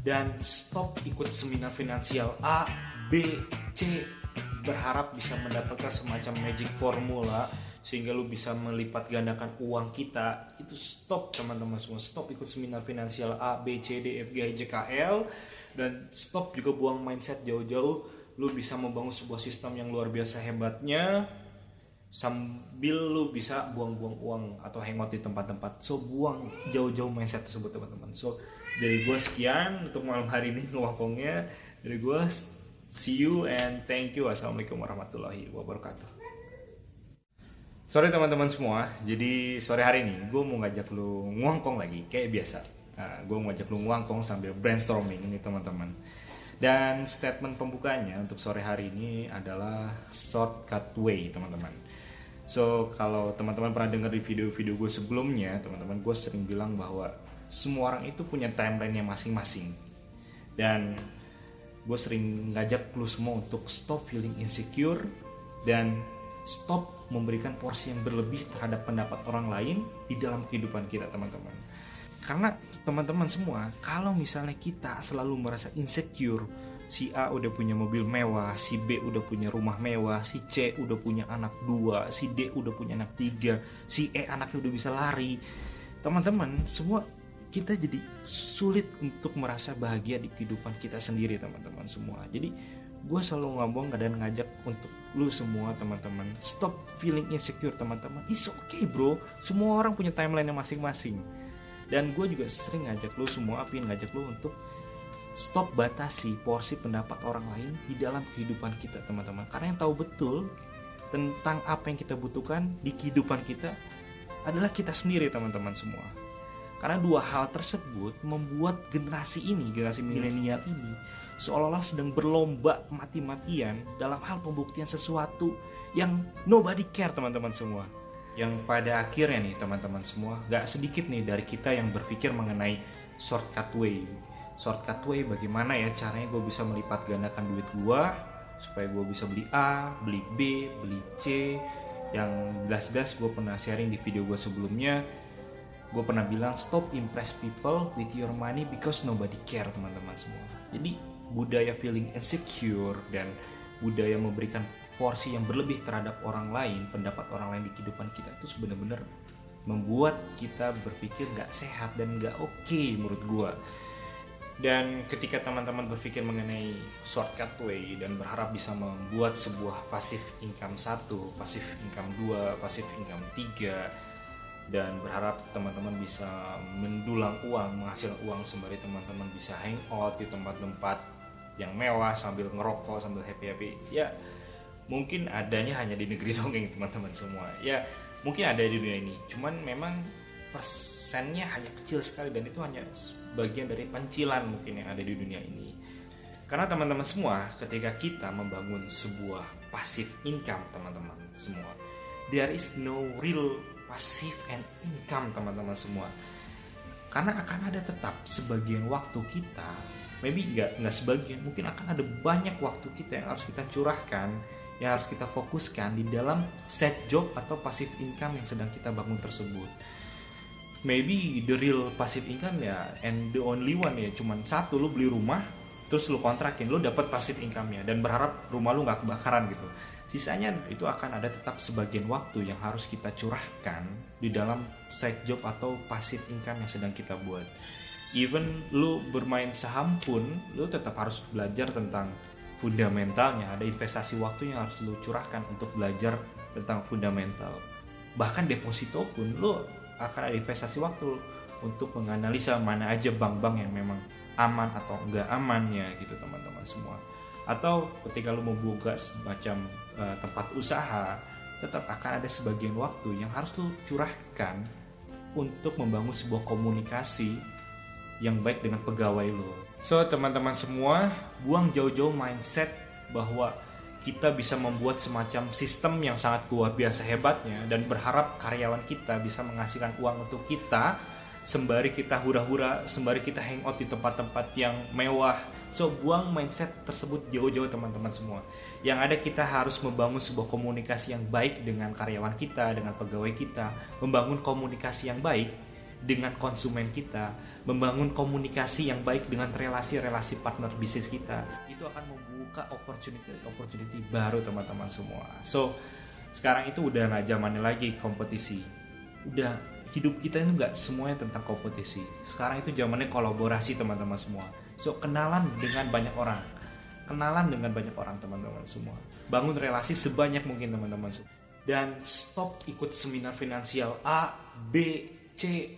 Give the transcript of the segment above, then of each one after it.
dan stop ikut seminar finansial A, B, C. Berharap bisa mendapatkan semacam magic formula sehingga lu bisa melipat gandakan uang kita. Itu stop teman-teman semua. Stop ikut seminar finansial A B C D F G H J K L. Dan stop juga buang mindset jauh-jauh. Lu bisa membangun sebuah sistem yang luar biasa hebatnya sambil lu bisa buang-buang uang atau hangout di tempat-tempat. So buang jauh-jauh mindset tersebut teman-teman. So dari gue sekian untuk malam hari ini ngomongnya dari gue see you and thank you assalamualaikum warahmatullahi wabarakatuh Sore teman-teman semua, jadi sore hari ini gue mau ngajak lu nguangkong lagi kayak biasa. Nah, gue mau ngajak lu nguangkong sambil brainstorming ini teman-teman. Dan statement pembukanya untuk sore hari ini adalah shortcut way teman-teman. So kalau teman-teman pernah dengar di video-video gue sebelumnya, teman-teman gue sering bilang bahwa semua orang itu punya timeline yang masing-masing. Dan gue sering ngajak lu semua untuk stop feeling insecure dan stop memberikan porsi yang berlebih terhadap pendapat orang lain di dalam kehidupan kita teman-teman karena teman-teman semua kalau misalnya kita selalu merasa insecure si A udah punya mobil mewah, si B udah punya rumah mewah, si C udah punya anak dua, si D udah punya anak tiga, si E anaknya udah bisa lari. Teman-teman, semua kita jadi sulit untuk merasa bahagia di kehidupan kita sendiri, teman-teman semua. Jadi gue selalu ngomong dan ngajak untuk lu semua teman-teman stop feeling insecure teman-teman it's okay bro semua orang punya timeline yang masing-masing dan gue juga sering ngajak lu semua apin ngajak lu untuk stop batasi porsi pendapat orang lain di dalam kehidupan kita teman-teman karena yang tahu betul tentang apa yang kita butuhkan di kehidupan kita adalah kita sendiri teman-teman semua karena dua hal tersebut membuat generasi ini, generasi milenial ini seolah-olah sedang berlomba mati-matian dalam hal pembuktian sesuatu yang nobody care teman-teman semua. Yang pada akhirnya nih teman-teman semua, gak sedikit nih dari kita yang berpikir mengenai shortcut way. Shortcut way bagaimana ya caranya gue bisa melipat gandakan duit gue supaya gue bisa beli A, beli B, beli C. Yang jelas-jelas gue pernah sharing di video gue sebelumnya, gue pernah bilang stop impress people with your money because nobody care teman-teman semua. Jadi budaya feeling insecure dan budaya memberikan porsi yang berlebih terhadap orang lain, pendapat orang lain di kehidupan kita itu sebenarnya membuat kita berpikir gak sehat dan gak oke okay menurut gue. Dan ketika teman-teman berpikir mengenai shortcut way dan berharap bisa membuat sebuah pasif income satu, pasif income dua, pasif income tiga, dan berharap teman-teman bisa mendulang uang, menghasilkan uang sembari teman-teman bisa hangout di tempat-tempat yang mewah sambil ngerokok sambil happy happy ya mungkin adanya hanya di negeri dongeng teman-teman semua. Ya mungkin ada di dunia ini. Cuman memang persennya hanya kecil sekali dan itu hanya bagian dari pencilan mungkin yang ada di dunia ini. Karena teman-teman semua ketika kita membangun sebuah passive income teman-teman semua there is no real passive and income teman-teman semua. Karena akan ada tetap sebagian waktu kita maybe nggak nggak sebagian mungkin akan ada banyak waktu kita yang harus kita curahkan yang harus kita fokuskan di dalam set job atau passive income yang sedang kita bangun tersebut maybe the real passive income ya and the only one ya cuman satu lu beli rumah terus lu kontrakin lu dapat passive income-nya dan berharap rumah lu nggak kebakaran gitu. Sisanya itu akan ada tetap sebagian waktu yang harus kita curahkan di dalam side job atau passive income yang sedang kita buat. Even lu bermain saham pun lu tetap harus belajar tentang fundamentalnya. Ada investasi waktu yang harus lu curahkan untuk belajar tentang fundamental. Bahkan deposito pun lu akan ada investasi waktu untuk menganalisa mana aja bank-bank yang memang aman atau enggak aman ya gitu teman-teman semua atau ketika lu mau buka semacam uh, tempat usaha tetap akan ada sebagian waktu yang harus lu curahkan untuk membangun sebuah komunikasi yang baik dengan pegawai lo. So teman-teman semua, buang jauh-jauh mindset bahwa kita bisa membuat semacam sistem yang sangat luar biasa hebatnya dan berharap karyawan kita bisa menghasilkan uang untuk kita sembari kita hura-hura, sembari kita hangout di tempat-tempat yang mewah. So buang mindset tersebut jauh-jauh teman-teman semua. Yang ada kita harus membangun sebuah komunikasi yang baik dengan karyawan kita, dengan pegawai kita, membangun komunikasi yang baik dengan konsumen kita membangun komunikasi yang baik dengan relasi-relasi partner bisnis kita itu akan membuka opportunity opportunity baru teman-teman semua. So sekarang itu udah nggak zamannya lagi kompetisi. Udah hidup kita itu nggak semuanya tentang kompetisi. Sekarang itu zamannya kolaborasi teman-teman semua. So kenalan dengan banyak orang. Kenalan dengan banyak orang teman-teman semua. Bangun relasi sebanyak mungkin teman-teman dan stop ikut seminar finansial A B C.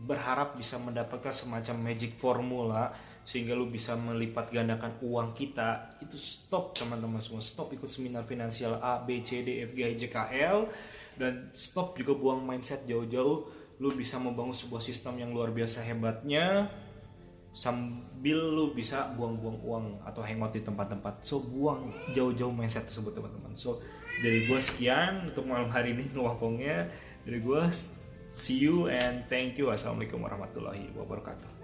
Berharap bisa mendapatkan semacam magic formula sehingga lu bisa melipat gandakan uang kita itu stop teman-teman semua. Stop ikut seminar finansial A B C D F G H J K L. Dan stop juga buang mindset jauh-jauh. Lu bisa membangun sebuah sistem yang luar biasa hebatnya sambil lu bisa buang-buang uang atau hangout di tempat-tempat. So buang jauh-jauh mindset tersebut teman-teman. So dari gue sekian untuk malam hari ini ngelokongnya dari gue see you and thank you. Assalamualaikum warahmatullahi wabarakatuh